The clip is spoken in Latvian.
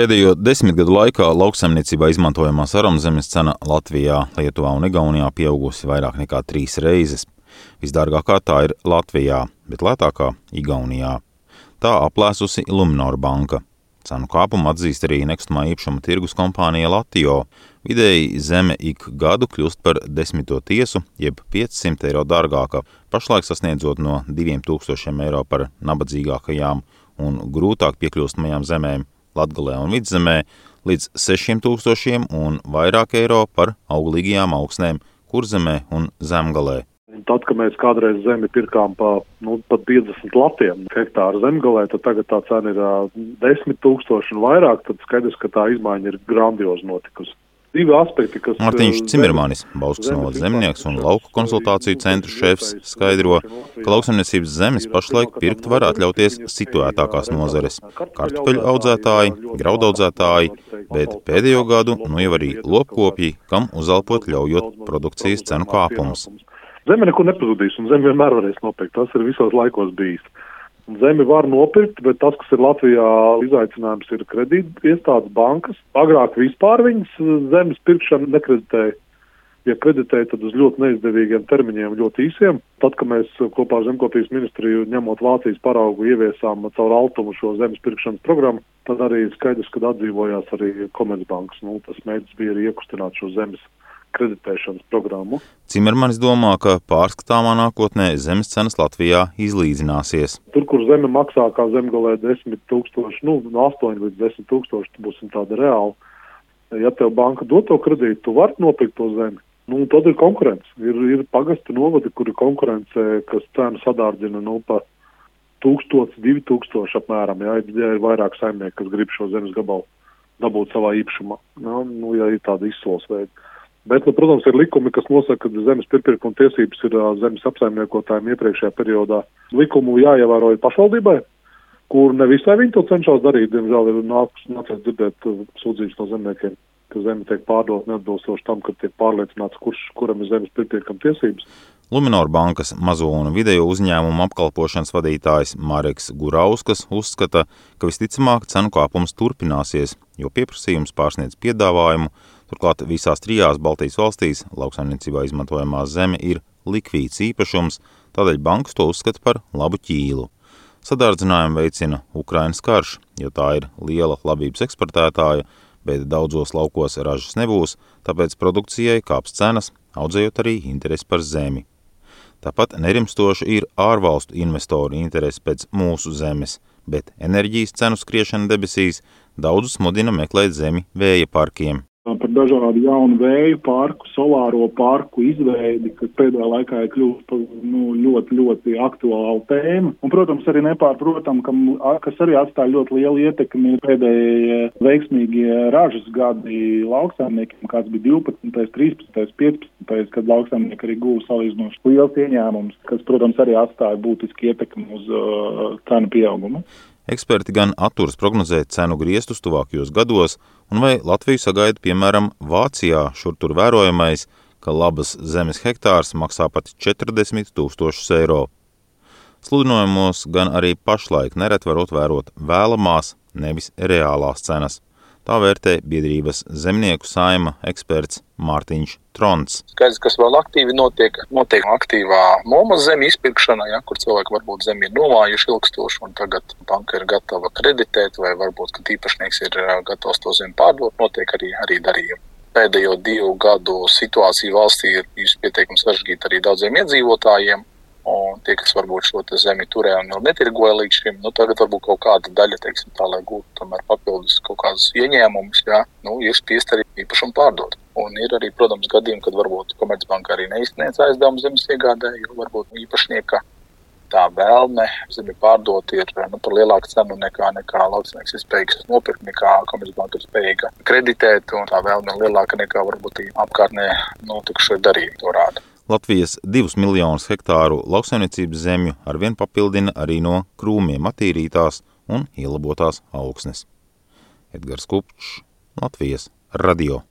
Pēdējo desmit gadu laikā lauksaimniecībā izmantojamās aramzemes cena Latvijā, Lietuvā un Igaunijā pieaugusi vairāk nekā trīs reizes. Visdārgākā tā ir Latvijā, bet lētākā Igaunijā. Tā aplēsusi Luminor banka. Cenu kāpumu atzīst arī nekustamā īpašuma tirgus kompānija Latio. Vidēji zeme ik gadu kļūst par desmito tiesu, jeb 500 eiro dārgāka, pašlaik sasniedzot no 2000 eiro par nabadzīgākajām un grūtāk piekļūstamajām zemēm Latgalē un Vidzemē līdz 6000 un vairāk eiro par auglīgajām augsnēm Kurzemē un Zemgalē. Tad, kad mēs kādreiz zemi pirkām pa, nu, pat 50 latiem hektāru zemgalē, tad tagad tā cena ir uh, 10 tūkstoši un vairāk, tad skaidrs, ka tā izmaiņa ir grandiozi notikusi. Divi aspekti, kas. Mārtiņš Cimermanis, Bauskas zemnieks un lauku konsultāciju centru šefs, skaidro, ka lauksaimniecības zemes pašlaik pirkt var atļauties situētākās nozares - kartupeļu audzētāji, graudaudzētāji, bet pēdējo gadu nu jau arī lopkopji, kam uzelpot ļaujot produkcijas cenu kāpumus. Zeme nekur nepazudīs, un zeme vienmēr varēs nopirkt. Tas ir visos laikos bijis. Zemi var nopirkt, bet tas, kas ir Latvijā izaicinājums, ir kredīt iestādes bankas. Agrāk vispār viņas zemes pirkšanu nekreditēja. Ja kreditēja, tad uz ļoti neizdevīgiem termiņiem, ļoti īsiem. Tad, kad mēs kopā ar Zemkopības ministriju, ņemot Vācijas paraugu, ieviesām caur altumu šo zemes pirkšanas programmu, tad arī skaidrs, ka atdzīvojās arī Komercbankas. Nu, tas mērķis bija arī iekustināt šo zemes kreditēšanas programmu. Cimermanis domā, ka pārskatāmā nākotnē zemes cenas Latvijā izlīdzināsies. Tur, kur zeme maksā kā zemgalē 10 tūkstoši, nu, no 8 līdz 10 tūkstoši, būsim tāda reāla. Ja tev banka dod to kredītu, tu vari nopirkt to zemi. Nu, tad ir konkurence. Ir, ir pagasti novadi, kur ir konkurence, kas cenu sadārdzina nu, pa 1000, 2000 apmēram. Ja, ja ir vairāk saimnieki, kas grib šo zemes gabalu dabūt savā īpašumā. Ja, nu, ja ir tāda izsoles veida. Bet, nu, protams, ir likumi, kas nosaka, ka zemes pirkuma tiesības ir zemes apsaimniekotājiem iepriekšējā periodā. Likumu jāievēro pašvaldībai, kur ne visai viņi to cenšas darīt. Diemžēl ir nācies dzirdēt sūdzības no zemniekiem, ka zeme tiek pārdot neatbilstoši tam, ka tiek pārliecināts, kurš, kuram ir zemes pirkuma tiesības. Luminor bankas mazo un video uzņēmumu apkalpošanas vadītājs Mareks Gurauskas uzskata, ka visticamāk cenu kāpums turpināsies, jo pieprasījums pārsniedz piedāvājumu, Turklāt visās trijās Baltijas valstīs lauksaimniecībā izmantojamā zeme ir likvīds īpašums, tādēļ bankas to uzskata par labu ķīlu. Sadārdzinājumu veicina Ukrainas karš, jo tā ir liela labības eksportētāja, bet daudzos laukos ražas nebūs, tāpēc produkcijai kāps cenas, audzējot arī interesi par zemi. Tāpat nerimstoši ir ārvalstu investoru interesi pēc mūsu zemes, bet enerģijas cenu skriešana debesīs daudzus mudina meklēt zemi vēja parkiem par dažādu jaunu vēju parku, solāro parku izveidi, kas pēdējā laikā ir kļuvusi par nu, ļoti, ļoti aktuālu tēmu. Un, protams, arī nepārprotam, ka, kas arī atstāja ļoti lielu ietekmi pēdējie veiksmīgie ražas gadi lauksaimniekiem, kāds bija 12., 13., 15., kad lauksaimnieki arī guva salīdzinoši liels ieņēmums, kas, protams, arī atstāja būtiski ietekmi uz uh, cenu pieaugumu. Eksperti gan atturas prognozēt cenu griestus tuvākajos gados, un vai Latviju sagaida, piemēram, Vācijā šur tur vērojamais, ka labas zemes hektārs maksā pat 40 tūkstošus eiro. Sludinājumos gan arī pašlaik neret varot vērot vēlamās, nevis reālās cenas. Tā vērtē biedrības zemnieku saima eksperts Mārtiņš Trons. Skaidrs, kas vēl aktīvi notiek, notiek aktīvā nomas zemi izpirkšana, ja, kur cilvēki varbūt zemi ir novājuši ilgstoši un tagad banka ir gatava kreditēt vai varbūt, īpašnieks ir gatavs to zemi pārdot, notiek arī, arī darījumi. Pēdējo divu gadu situācija valstī ir bijusi pietiekami sarežģīta arī daudziem iedzīvotājiem. Un tie, kas varbūt šo zemi turēja un netirgoja līdz šim, nu, tagad varbūt kaut kāda daļa, teiksim, tā, lai gūtu papildus kaut kādus ieņēmumus, jā, nu, ir spiest arī īpašumu pārdot. Un ir arī, protams, gadījumi, kad varbūt Komercbanka arī neizsniedz aizdevumu zemes iegādē, jo varbūt īpašnieka tā vēlme zemi pārdot ir nu, par lielāku cenu nekā, nekā lauksnieks ir spējīgs nopirkt, nekā Komercbanka ir spējīga kreditēt, tā vēlme ir lielāka nekā varbūt apkārtnē notikušie darījumi to rāda. Latvijas divus miljonus hektāru lauksaimniecības zemju arvien papildina arī no krūmiem attīrītās un ielabotās augsnes. Edgars Kupčs, Latvijas radio.